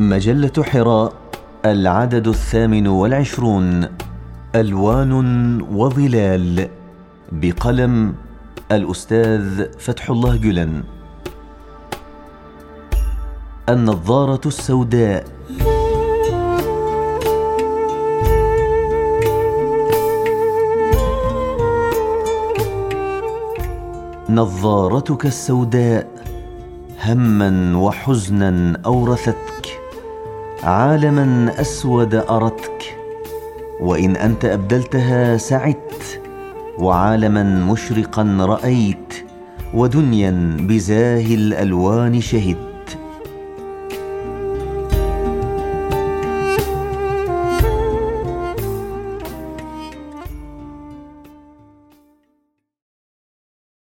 مجلة حراء العدد الثامن والعشرون ألوان وظلال بقلم الأستاذ فتح الله جلن. النظارة السوداء. نظارتك السوداء هما وحزنا أورثتك. عالما أسود ارتك وإن أنت أبدلتها سعدت وعالما مشرقا رأيت ودنيا بزاهي الألوان شهدت.